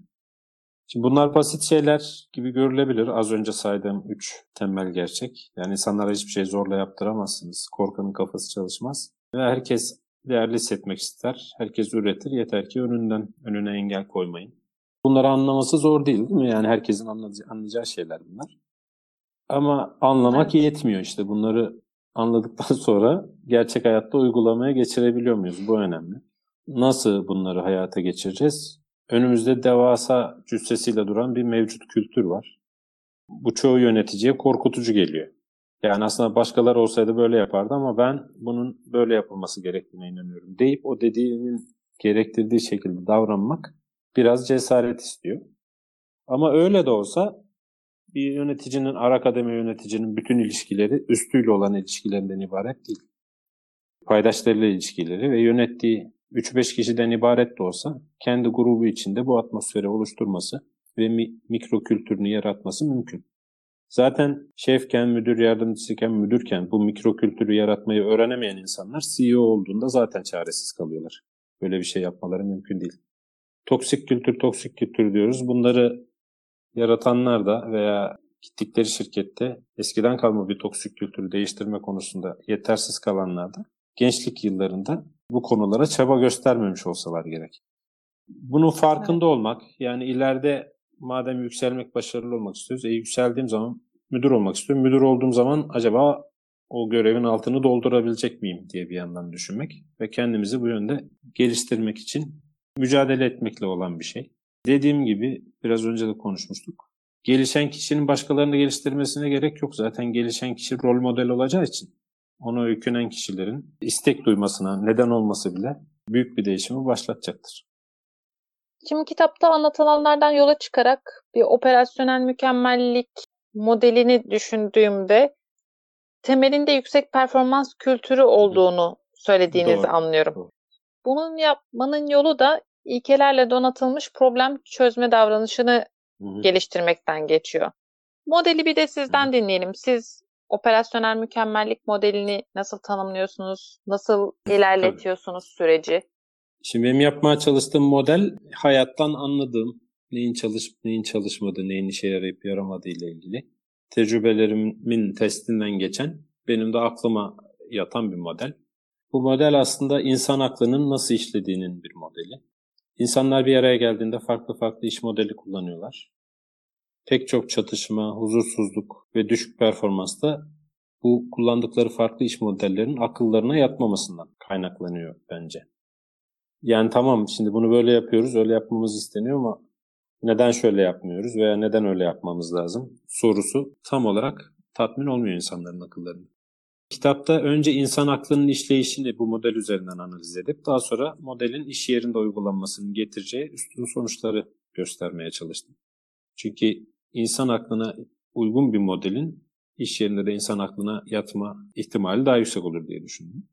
Şimdi bunlar basit şeyler gibi görülebilir. Az önce saydığım üç temel gerçek. Yani insanlara hiçbir şey zorla yaptıramazsınız. Korkanın kafası çalışmaz. Ve herkes değerli hissetmek ister. Herkes üretir. Yeter ki önünden önüne engel koymayın. Bunları anlaması zor değil değil mi? Yani herkesin anlayacağı şeyler bunlar. Ama anlamak evet. yetmiyor işte. Bunları anladıktan [LAUGHS] sonra gerçek hayatta uygulamaya geçirebiliyor muyuz? Bu önemli. Nasıl bunları hayata geçireceğiz? Önümüzde devasa cüssesiyle duran bir mevcut kültür var. Bu çoğu yöneticiye korkutucu geliyor. Yani aslında başkalar olsaydı böyle yapardı ama ben bunun böyle yapılması gerektiğine inanıyorum deyip o dediğinin gerektirdiği şekilde davranmak biraz cesaret istiyor. Ama öyle de olsa bir yöneticinin, ara kademe yöneticinin bütün ilişkileri üstüyle olan ilişkilerinden ibaret değil. Paydaşlarıyla ilişkileri ve yönettiği 3-5 kişiden ibaret de olsa kendi grubu içinde bu atmosferi oluşturması ve mi- mikro kültürünü yaratması mümkün. Zaten şefken, müdür yardımcısıyken, müdürken bu mikro kültürü yaratmayı öğrenemeyen insanlar CEO olduğunda zaten çaresiz kalıyorlar. Böyle bir şey yapmaları mümkün değil. Toksik kültür, toksik kültür diyoruz. Bunları yaratanlar da veya gittikleri şirkette eskiden kalma bir toksik kültürü değiştirme konusunda yetersiz kalanlar da gençlik yıllarında bu konulara çaba göstermemiş olsalar gerek. Bunun farkında evet. olmak, yani ileride madem yükselmek, başarılı olmak istiyoruz, e yükseldiğim zaman müdür olmak istiyorum. Müdür olduğum zaman acaba o görevin altını doldurabilecek miyim diye bir yandan düşünmek ve kendimizi bu yönde geliştirmek için mücadele etmekle olan bir şey. Dediğim gibi biraz önce de konuşmuştuk. Gelişen kişinin başkalarını geliştirmesine gerek yok. Zaten gelişen kişi rol model olacağı için ona öykünen kişilerin istek duymasına neden olması bile büyük bir değişimi başlatacaktır. Şimdi kitapta anlatılanlardan yola çıkarak bir operasyonel mükemmellik modelini düşündüğümde temelinde yüksek performans kültürü olduğunu söylediğinizi Doğru. anlıyorum. Bunun yapmanın yolu da ilkelerle donatılmış problem çözme davranışını Hı-hı. geliştirmekten geçiyor. Modeli bir de sizden Hı-hı. dinleyelim. Siz operasyonel mükemmellik modelini nasıl tanımlıyorsunuz? Nasıl ilerletiyorsunuz Tabii. süreci? Şimdi benim yapmaya çalıştığım model hayattan anladığım neyin çalışıp neyin çalışmadığı, neyin işe yarayıp yaramadığı ile ilgili tecrübelerimin testinden geçen benim de aklıma yatan bir model. Bu model aslında insan aklının nasıl işlediğinin bir modeli. İnsanlar bir araya geldiğinde farklı farklı iş modeli kullanıyorlar. Pek çok çatışma, huzursuzluk ve düşük performans da bu kullandıkları farklı iş modellerinin akıllarına yatmamasından kaynaklanıyor bence. Yani tamam şimdi bunu böyle yapıyoruz, öyle yapmamız isteniyor ama neden şöyle yapmıyoruz veya neden öyle yapmamız lazım sorusu tam olarak tatmin olmuyor insanların akıllarında. Kitapta önce insan aklının işleyişini bu model üzerinden analiz edip daha sonra modelin iş yerinde uygulanmasının getireceği üstün sonuçları göstermeye çalıştım. Çünkü insan aklına uygun bir modelin iş yerinde de insan aklına yatma ihtimali daha yüksek olur diye düşündüm.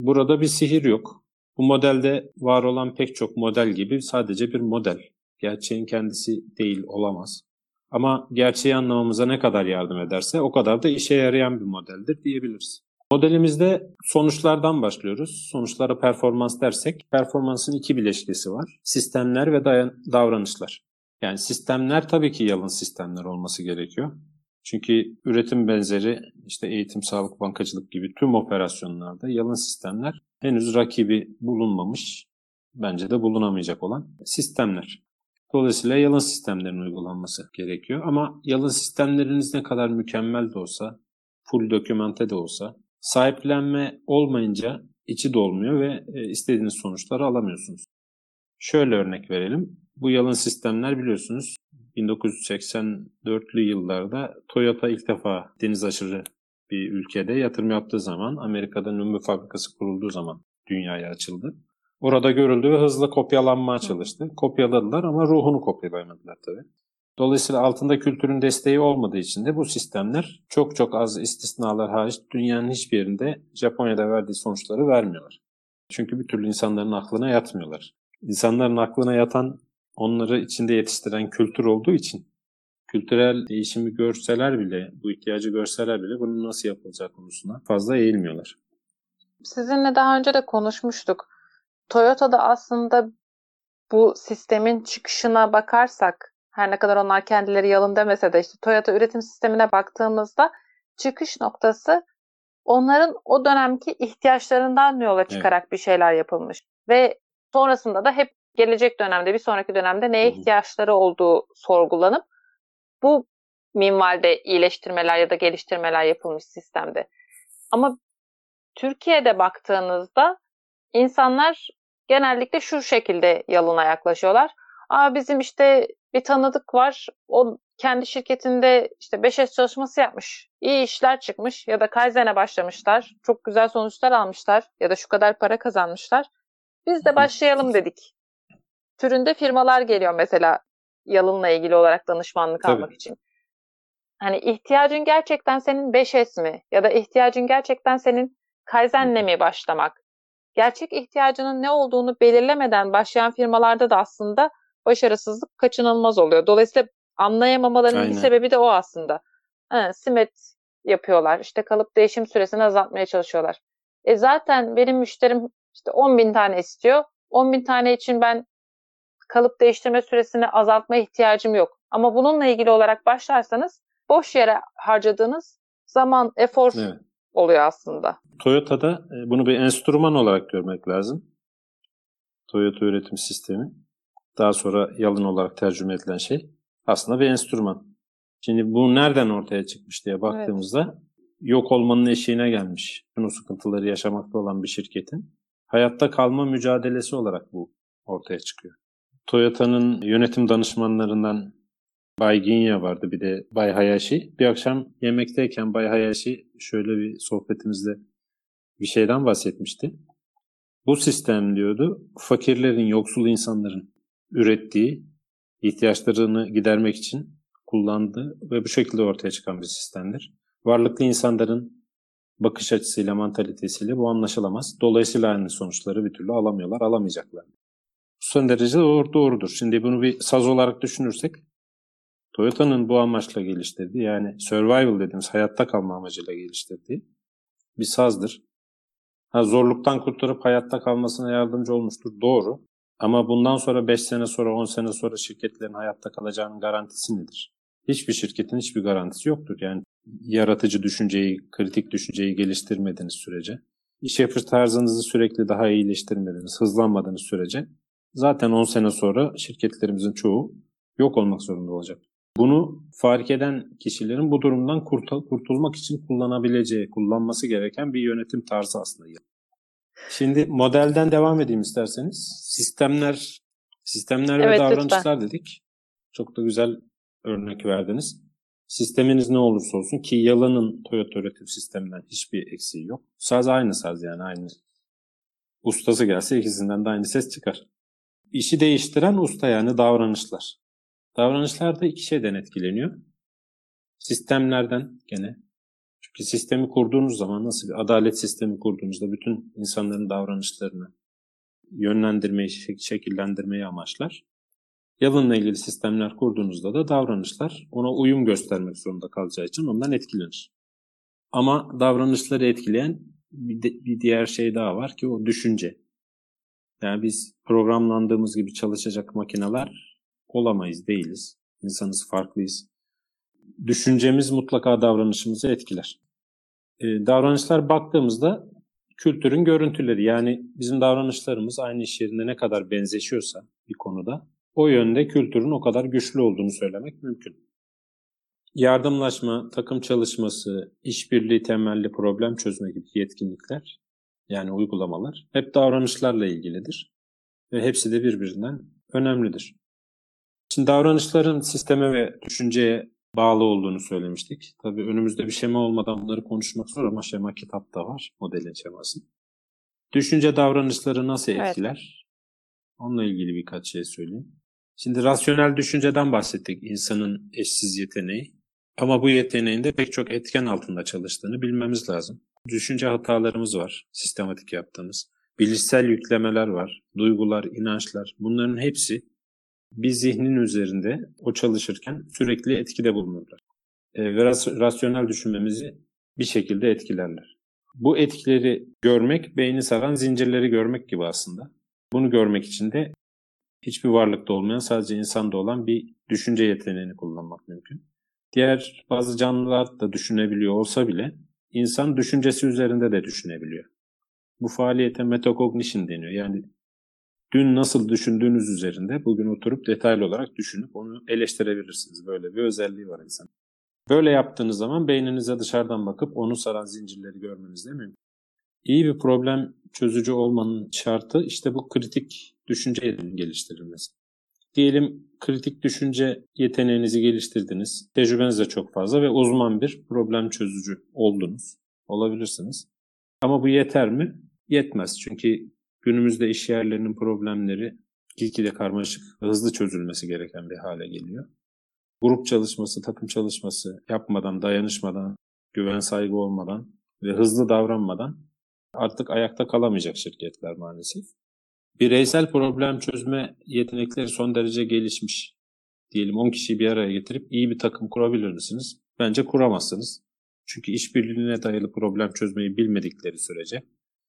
Burada bir sihir yok. Bu modelde var olan pek çok model gibi sadece bir model. Gerçeğin kendisi değil, olamaz. Ama gerçeği anlamamıza ne kadar yardım ederse o kadar da işe yarayan bir modeldir diyebiliriz. Modelimizde sonuçlardan başlıyoruz. Sonuçlara performans dersek, performansın iki bileşkesi var. Sistemler ve davranışlar. Yani sistemler tabii ki yalın sistemler olması gerekiyor. Çünkü üretim benzeri işte eğitim, sağlık, bankacılık gibi tüm operasyonlarda yalın sistemler henüz rakibi bulunmamış, bence de bulunamayacak olan sistemler. Dolayısıyla yalın sistemlerin uygulanması gerekiyor. Ama yalın sistemleriniz ne kadar mükemmel de olsa, full dokümante de olsa, sahiplenme olmayınca içi dolmuyor ve e, istediğiniz sonuçları alamıyorsunuz. Şöyle örnek verelim. Bu yalın sistemler biliyorsunuz 1984'lü yıllarda Toyota ilk defa deniz aşırı bir ülkede yatırım yaptığı zaman Amerika'da Numbu fabrikası kurulduğu zaman dünyaya açıldı. Orada görüldü ve hızlı kopyalanmaya çalıştı. Kopyaladılar ama ruhunu kopyalayamadılar tabii. Dolayısıyla altında kültürün desteği olmadığı için de bu sistemler çok çok az istisnalar hariç dünyanın hiçbir yerinde Japonya'da verdiği sonuçları vermiyorlar. Çünkü bir türlü insanların aklına yatmıyorlar. İnsanların aklına yatan onları içinde yetiştiren kültür olduğu için kültürel değişimi görseler bile, bu ihtiyacı görseler bile bunun nasıl yapılacağı konusuna fazla eğilmiyorlar. Sizinle daha önce de konuşmuştuk. Toyota'da aslında bu sistemin çıkışına bakarsak her ne kadar onlar kendileri yalın demese de işte Toyota üretim sistemine baktığımızda çıkış noktası onların o dönemki ihtiyaçlarından yola çıkarak evet. bir şeyler yapılmış. Ve sonrasında da hep gelecek dönemde, bir sonraki dönemde neye ihtiyaçları olduğu sorgulanıp bu minvalde iyileştirmeler ya da geliştirmeler yapılmış sistemde. Ama Türkiye'de baktığınızda insanlar genellikle şu şekilde yalına yaklaşıyorlar. Aa bizim işte bir tanıdık var. O kendi şirketinde işte 5S çalışması yapmış. İyi işler çıkmış ya da Kaizen'e başlamışlar. Çok güzel sonuçlar almışlar ya da şu kadar para kazanmışlar. Biz de başlayalım dedik. Türünde firmalar geliyor mesela yalınla ilgili olarak danışmanlık Tabii. almak için. Hani ihtiyacın gerçekten senin 5S mi? Ya da ihtiyacın gerçekten senin Kaizen'le mi başlamak? Gerçek ihtiyacının ne olduğunu belirlemeden başlayan firmalarda da aslında başarısızlık kaçınılmaz oluyor. Dolayısıyla anlayamamalarının Aynen. bir sebebi de o aslında. Ha, simet yapıyorlar. İşte kalıp değişim süresini azaltmaya çalışıyorlar. E zaten benim müşterim işte 10 bin tane istiyor. 10 bin tane için ben kalıp değiştirme süresini azaltma ihtiyacım yok. Ama bununla ilgili olarak başlarsanız boş yere harcadığınız zaman, efor evet. oluyor aslında. Toyota'da e, bunu bir enstrüman olarak görmek lazım. Toyota üretim sistemi. Daha sonra yalın olarak tercüme edilen şey aslında bir enstrüman. Şimdi bu nereden ortaya çıkmış diye baktığımızda evet. yok olmanın eşiğine gelmiş. Bunu sıkıntıları yaşamakta olan bir şirketin hayatta kalma mücadelesi olarak bu ortaya çıkıyor. Toyota'nın yönetim danışmanlarından Bay Ginya vardı bir de Bay Hayashi. Bir akşam yemekteyken Bay Hayashi şöyle bir sohbetimizde bir şeyden bahsetmişti. Bu sistem diyordu fakirlerin, yoksul insanların ürettiği ihtiyaçlarını gidermek için kullandığı ve bu şekilde ortaya çıkan bir sistemdir. Varlıklı insanların bakış açısıyla, mantalitesiyle bu anlaşılamaz. Dolayısıyla aynı sonuçları bir türlü alamıyorlar, alamayacaklar. Son derece doğru, doğrudur. Şimdi bunu bir saz olarak düşünürsek, Toyota'nın bu amaçla geliştirdiği, yani survival dediğimiz hayatta kalma amacıyla geliştirdiği bir sazdır. Ha, zorluktan kurtarıp hayatta kalmasına yardımcı olmuştur. Doğru. Ama bundan sonra 5 sene sonra 10 sene sonra şirketlerin hayatta kalacağının garantisi nedir? Hiçbir şirketin hiçbir garantisi yoktur. Yani yaratıcı düşünceyi, kritik düşünceyi geliştirmediğiniz sürece, iş yapış tarzınızı sürekli daha iyileştirmediğiniz, hızlanmadığınız sürece zaten 10 sene sonra şirketlerimizin çoğu yok olmak zorunda olacak. Bunu fark eden kişilerin bu durumdan kurtulmak için kullanabileceği, kullanması gereken bir yönetim tarzı aslında. Şimdi modelden devam edeyim isterseniz. Sistemler, sistemler evet, ve davranışlar lütfen. dedik. Çok da güzel örnek verdiniz. Sisteminiz ne olursa olsun ki Yalan'ın Toyota üretim sisteminden hiçbir eksiği yok. Saz aynı saz yani aynı. Ustası gelse ikisinden de aynı ses çıkar. İşi değiştiren usta yani davranışlar. Davranışlar da iki şeyden etkileniyor. Sistemlerden gene çünkü sistemi kurduğunuz zaman nasıl bir adalet sistemi kurduğunuzda bütün insanların davranışlarını yönlendirmeyi, şekillendirmeyi amaçlar. Yalınla ilgili sistemler kurduğunuzda da davranışlar ona uyum göstermek zorunda kalacağı için ondan etkilenir. Ama davranışları etkileyen bir, de, bir diğer şey daha var ki o düşünce. Yani biz programlandığımız gibi çalışacak makineler olamayız, değiliz. İnsanız, farklıyız. Düşüncemiz mutlaka davranışımızı etkiler. Ee, davranışlar baktığımızda kültürün görüntüleri yani bizim davranışlarımız aynı iş yerinde ne kadar benzeşiyorsa bir konuda o yönde kültürün o kadar güçlü olduğunu söylemek mümkün. Yardımlaşma, takım çalışması, işbirliği temelli problem çözme gibi yetkinlikler yani uygulamalar hep davranışlarla ilgilidir ve hepsi de birbirinden önemlidir. Şimdi davranışların sisteme ve düşünceye bağlı olduğunu söylemiştik. Tabii önümüzde bir şema olmadan bunları konuşmak zor ama şema kitapta var, modelin şeması. Düşünce davranışları nasıl etkiler? Evet. Onunla ilgili birkaç şey söyleyeyim. Şimdi rasyonel düşünceden bahsettik insanın eşsiz yeteneği. Ama bu yeteneğin de pek çok etken altında çalıştığını bilmemiz lazım. Düşünce hatalarımız var, sistematik yaptığımız. bilişsel yüklemeler var, duygular, inançlar. Bunların hepsi bir zihnin üzerinde o çalışırken sürekli etkide bulunurlar. E, ve rasyonel düşünmemizi bir şekilde etkilerler. Bu etkileri görmek, beyni saran zincirleri görmek gibi aslında. Bunu görmek için de hiçbir varlıkta olmayan, sadece insanda olan bir düşünce yeteneğini kullanmak mümkün. Diğer bazı canlılar da düşünebiliyor olsa bile insan düşüncesi üzerinde de düşünebiliyor. Bu faaliyete metacognition deniyor. Yani dün nasıl düşündüğünüz üzerinde bugün oturup detaylı olarak düşünüp onu eleştirebilirsiniz. Böyle bir özelliği var insan. Böyle yaptığınız zaman beyninize dışarıdan bakıp onu saran zincirleri görmeniz de mümkün. İyi bir problem çözücü olmanın şartı işte bu kritik düşünce geliştirilmesi. Diyelim kritik düşünce yeteneğinizi geliştirdiniz. Tecrübeniz de çok fazla ve uzman bir problem çözücü oldunuz. Olabilirsiniz. Ama bu yeter mi? Yetmez. Çünkü günümüzde iş yerlerinin problemleri gitgide karmaşık hızlı çözülmesi gereken bir hale geliyor. Grup çalışması, takım çalışması yapmadan, dayanışmadan, güven saygı olmadan ve hızlı davranmadan artık ayakta kalamayacak şirketler maalesef. Bireysel problem çözme yetenekleri son derece gelişmiş. Diyelim 10 kişiyi bir araya getirip iyi bir takım kurabilir misiniz? Bence kuramazsınız. Çünkü işbirliğine dayalı problem çözmeyi bilmedikleri sürece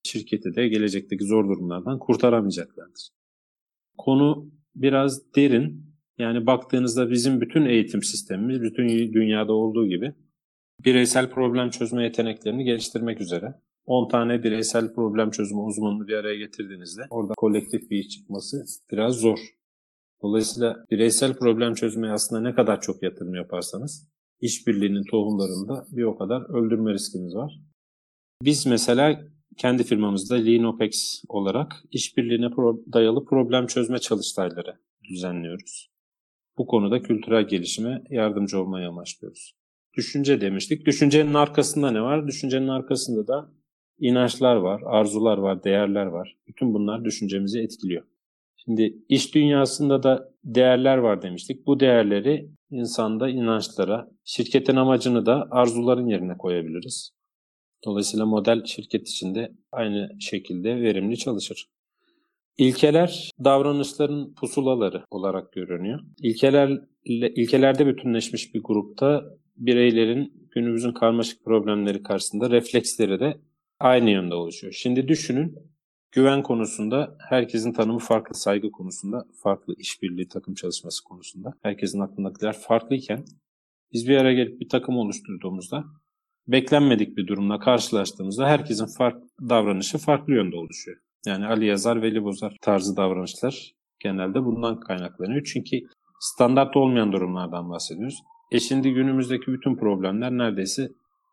şirketi de gelecekteki zor durumlardan kurtaramayacaklardır. Konu biraz derin. Yani baktığınızda bizim bütün eğitim sistemimiz, bütün dünyada olduğu gibi bireysel problem çözme yeteneklerini geliştirmek üzere. 10 tane bireysel problem çözümü uzmanını bir araya getirdiğinizde orada kolektif bir iş çıkması biraz zor. Dolayısıyla bireysel problem çözmeye aslında ne kadar çok yatırım yaparsanız işbirliğinin tohumlarını da bir o kadar öldürme riskiniz var. Biz mesela kendi firmamızda Lean OPEX olarak işbirliğine pro- dayalı problem çözme çalıştayları düzenliyoruz. Bu konuda kültürel gelişime yardımcı olmayı amaçlıyoruz. Düşünce demiştik. Düşüncenin arkasında ne var? Düşüncenin arkasında da inançlar var, arzular var, değerler var. Bütün bunlar düşüncemizi etkiliyor. Şimdi iş dünyasında da değerler var demiştik. Bu değerleri insanda inançlara, şirketin amacını da arzuların yerine koyabiliriz. Dolayısıyla model şirket içinde aynı şekilde verimli çalışır. İlkeler davranışların pusulaları olarak görünüyor. İlkeler, ilkelerde bütünleşmiş bir grupta bireylerin günümüzün karmaşık problemleri karşısında refleksleri de aynı yönde oluşuyor. Şimdi düşünün güven konusunda herkesin tanımı farklı, saygı konusunda farklı, işbirliği, takım çalışması konusunda herkesin aklındakiler farklıyken biz bir araya gelip bir takım oluşturduğumuzda beklenmedik bir durumla karşılaştığımızda herkesin fark, davranışı farklı yönde oluşuyor. Yani Ali Yazar, Veli Bozar tarzı davranışlar genelde bundan kaynaklanıyor. Çünkü standart olmayan durumlardan bahsediyoruz. E şimdi günümüzdeki bütün problemler neredeyse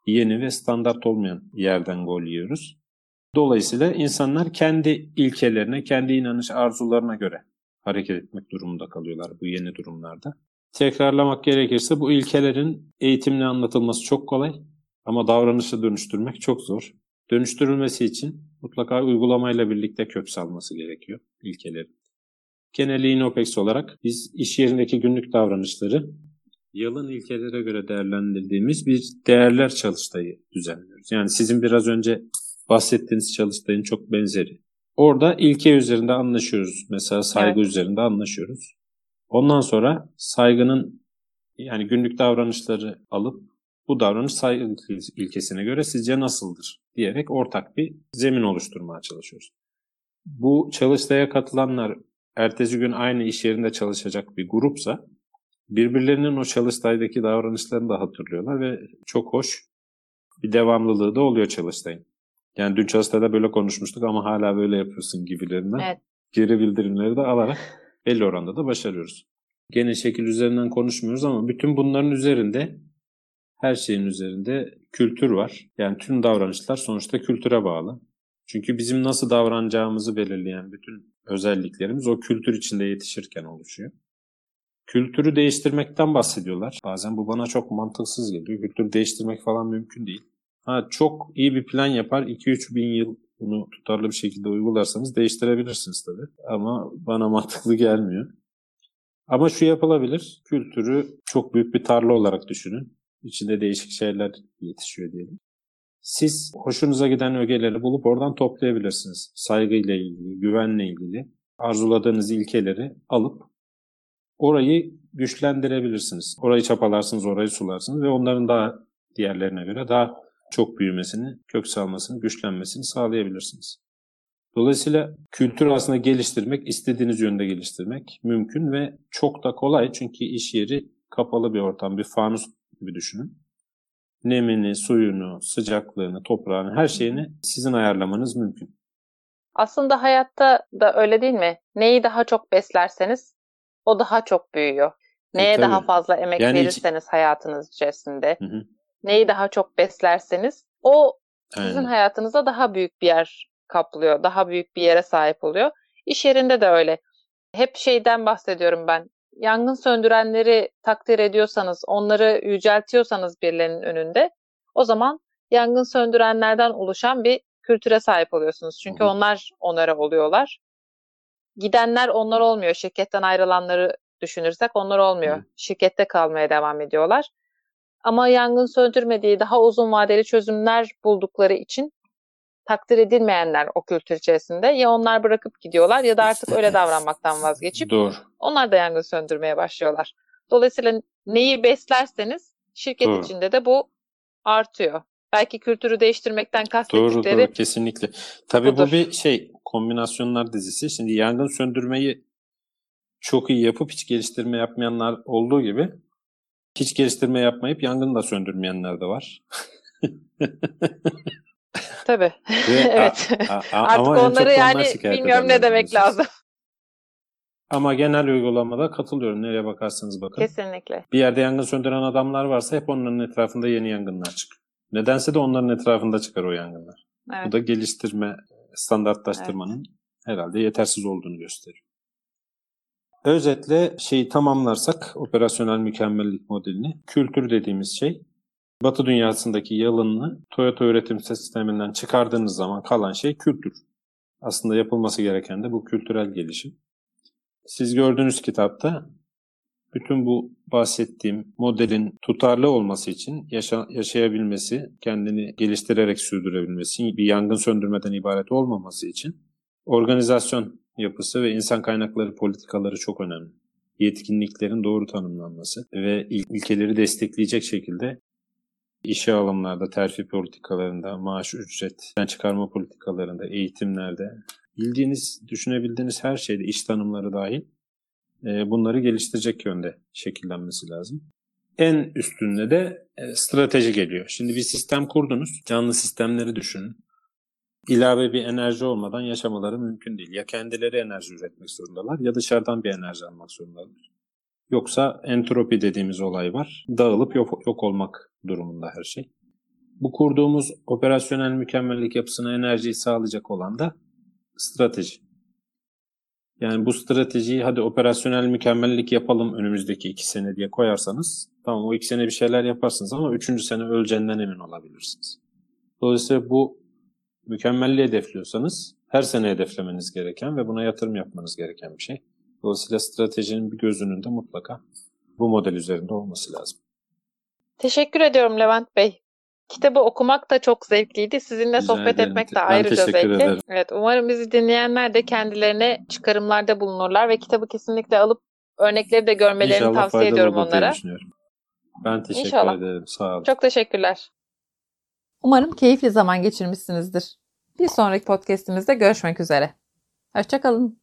yeni ve standart olmayan yerden gol yiyoruz. Dolayısıyla insanlar kendi ilkelerine, kendi inanış arzularına göre hareket etmek durumunda kalıyorlar bu yeni durumlarda. Tekrarlamak gerekirse bu ilkelerin eğitimle anlatılması çok kolay ama davranışı dönüştürmek çok zor. Dönüştürülmesi için mutlaka uygulamayla birlikte kök salması gerekiyor ilkeleri. Gene Lean OPEX olarak biz iş yerindeki günlük davranışları yılın ilkelere göre değerlendirdiğimiz bir değerler çalıştayı düzenliyoruz. Yani sizin biraz önce bahsettiğiniz çalıştayın çok benzeri. Orada ilke üzerinde anlaşıyoruz. Mesela saygı evet. üzerinde anlaşıyoruz. Ondan sonra saygının yani günlük davranışları alıp bu davranış saygı ilkesine göre sizce nasıldır diyerek ortak bir zemin oluşturmaya çalışıyoruz. Bu çalıştaya katılanlar ertesi gün aynı iş yerinde çalışacak bir grupsa birbirlerinin o çalıştaydaki davranışlarını da hatırlıyorlar ve çok hoş bir devamlılığı da oluyor çalıştayın. Yani dün çalıştayda böyle konuşmuştuk ama hala böyle yapıyorsun gibilerinden. Evet. Geri bildirimleri de alarak belli oranda da başarıyoruz. Gene şekil üzerinden konuşmuyoruz ama bütün bunların üzerinde her şeyin üzerinde kültür var. Yani tüm davranışlar sonuçta kültüre bağlı. Çünkü bizim nasıl davranacağımızı belirleyen bütün özelliklerimiz o kültür içinde yetişirken oluşuyor. Kültürü değiştirmekten bahsediyorlar. Bazen bu bana çok mantıksız geliyor. Kültürü değiştirmek falan mümkün değil. Ha, çok iyi bir plan yapar. 2-3 bin yıl bunu tutarlı bir şekilde uygularsanız değiştirebilirsiniz tabii. Ama bana [LAUGHS] mantıklı gelmiyor. Ama şu yapılabilir. Kültürü çok büyük bir tarla olarak düşünün. İçinde değişik şeyler yetişiyor diyelim. Siz hoşunuza giden ögeleri bulup oradan toplayabilirsiniz. Saygıyla ilgili, güvenle ilgili arzuladığınız ilkeleri alıp orayı güçlendirebilirsiniz. Orayı çapalarsınız, orayı sularsınız ve onların daha diğerlerine göre daha çok büyümesini, kök salmasını, güçlenmesini sağlayabilirsiniz. Dolayısıyla kültür aslında geliştirmek, istediğiniz yönde geliştirmek mümkün ve çok da kolay çünkü iş yeri kapalı bir ortam, bir fanus gibi düşünün. Nemini, suyunu, sıcaklığını, toprağını, her şeyini sizin ayarlamanız mümkün. Aslında hayatta da öyle değil mi? Neyi daha çok beslerseniz o daha çok büyüyor. Neye e, daha fazla emek yani verirseniz hiç... hayatınız içerisinde, hı hı. neyi daha çok beslerseniz o sizin Aynen. hayatınızda daha büyük bir yer kaplıyor. Daha büyük bir yere sahip oluyor. İş yerinde de öyle. Hep şeyden bahsediyorum ben. Yangın söndürenleri takdir ediyorsanız, onları yüceltiyorsanız birilerinin önünde o zaman yangın söndürenlerden oluşan bir kültüre sahip oluyorsunuz. Çünkü Hı hı. onlar onlara oluyorlar. Gidenler onlar olmuyor. Şirketten ayrılanları düşünürsek onlar olmuyor. Hı. Şirkette kalmaya devam ediyorlar. Ama yangın söndürmediği daha uzun vadeli çözümler buldukları için takdir edilmeyenler o kültür içerisinde ya onlar bırakıp gidiyorlar ya da artık öyle davranmaktan vazgeçip Doğru. onlar da yangın söndürmeye başlıyorlar. Dolayısıyla neyi beslerseniz şirket Doğru. içinde de bu artıyor. Belki kültürü değiştirmekten Doğru kastettikleri doğru kesinlikle. Tabii budur. bu bir şey kombinasyonlar dizisi. Şimdi yangın söndürmeyi çok iyi yapıp hiç geliştirme yapmayanlar olduğu gibi hiç geliştirme yapmayıp yangını da söndürmeyenler de var. [LAUGHS] tabii. Ve [LAUGHS] evet. a- a- Artık ama en çok onları onlar yani bilmiyorum ne demek biliyorsunuz. lazım. Ama genel uygulamada katılıyorum. Nereye bakarsanız bakın. Kesinlikle. Bir yerde yangın söndüren adamlar varsa hep onların etrafında yeni yangınlar çıkıyor. Nedense de onların etrafında çıkar o yangınlar. Evet. Bu da geliştirme, standartlaştırmanın herhalde yetersiz olduğunu gösteriyor. Özetle şeyi tamamlarsak operasyonel mükemmellik modelini, kültür dediğimiz şey Batı dünyasındaki yalınını Toyota üretim sisteminden çıkardığınız zaman kalan şey kültür. Aslında yapılması gereken de bu kültürel gelişim. Siz gördüğünüz kitapta bütün bu bahsettiğim modelin tutarlı olması için yaşa- yaşayabilmesi, kendini geliştirerek sürdürebilmesi, bir yangın söndürmeden ibaret olmaması için organizasyon yapısı ve insan kaynakları politikaları çok önemli. Yetkinliklerin doğru tanımlanması ve il- ilkeleri destekleyecek şekilde işe alımlarda, terfi politikalarında, maaş ücretten çıkarma politikalarında, eğitimlerde, bildiğiniz, düşünebildiğiniz her şeyde, iş tanımları dahil bunları geliştirecek yönde şekillenmesi lazım. En üstünde de e, strateji geliyor. Şimdi bir sistem kurdunuz, canlı sistemleri düşünün. İlave bir enerji olmadan yaşamaları mümkün değil. Ya kendileri enerji üretmek zorundalar ya dışarıdan bir enerji almak zorundalar. Yoksa entropi dediğimiz olay var. Dağılıp yok, yok olmak durumunda her şey. Bu kurduğumuz operasyonel mükemmellik yapısına enerjiyi sağlayacak olan da strateji. Yani bu stratejiyi hadi operasyonel mükemmellik yapalım önümüzdeki iki sene diye koyarsanız tamam o iki sene bir şeyler yaparsınız ama üçüncü sene öleceğinden emin olabilirsiniz. Dolayısıyla bu mükemmelliği hedefliyorsanız her sene hedeflemeniz gereken ve buna yatırım yapmanız gereken bir şey. Dolayısıyla stratejinin bir gözünün de mutlaka bu model üzerinde olması lazım. Teşekkür ediyorum Levent Bey. Kitabı okumak da çok zevkliydi. Sizinle Rica sohbet ederim. etmek de Ben ayrıca teşekkür zevkli. ederim. Evet, umarım bizi dinleyenler de kendilerine çıkarımlarda bulunurlar ve kitabı kesinlikle alıp örnekleri de görmelerini İnşallah tavsiye ediyorum onlara. Ben teşekkür İnşallah. ederim. Sağ olun. Çok teşekkürler. Umarım keyifli zaman geçirmişsinizdir. Bir sonraki podcastimizde görüşmek üzere. Hoşçakalın.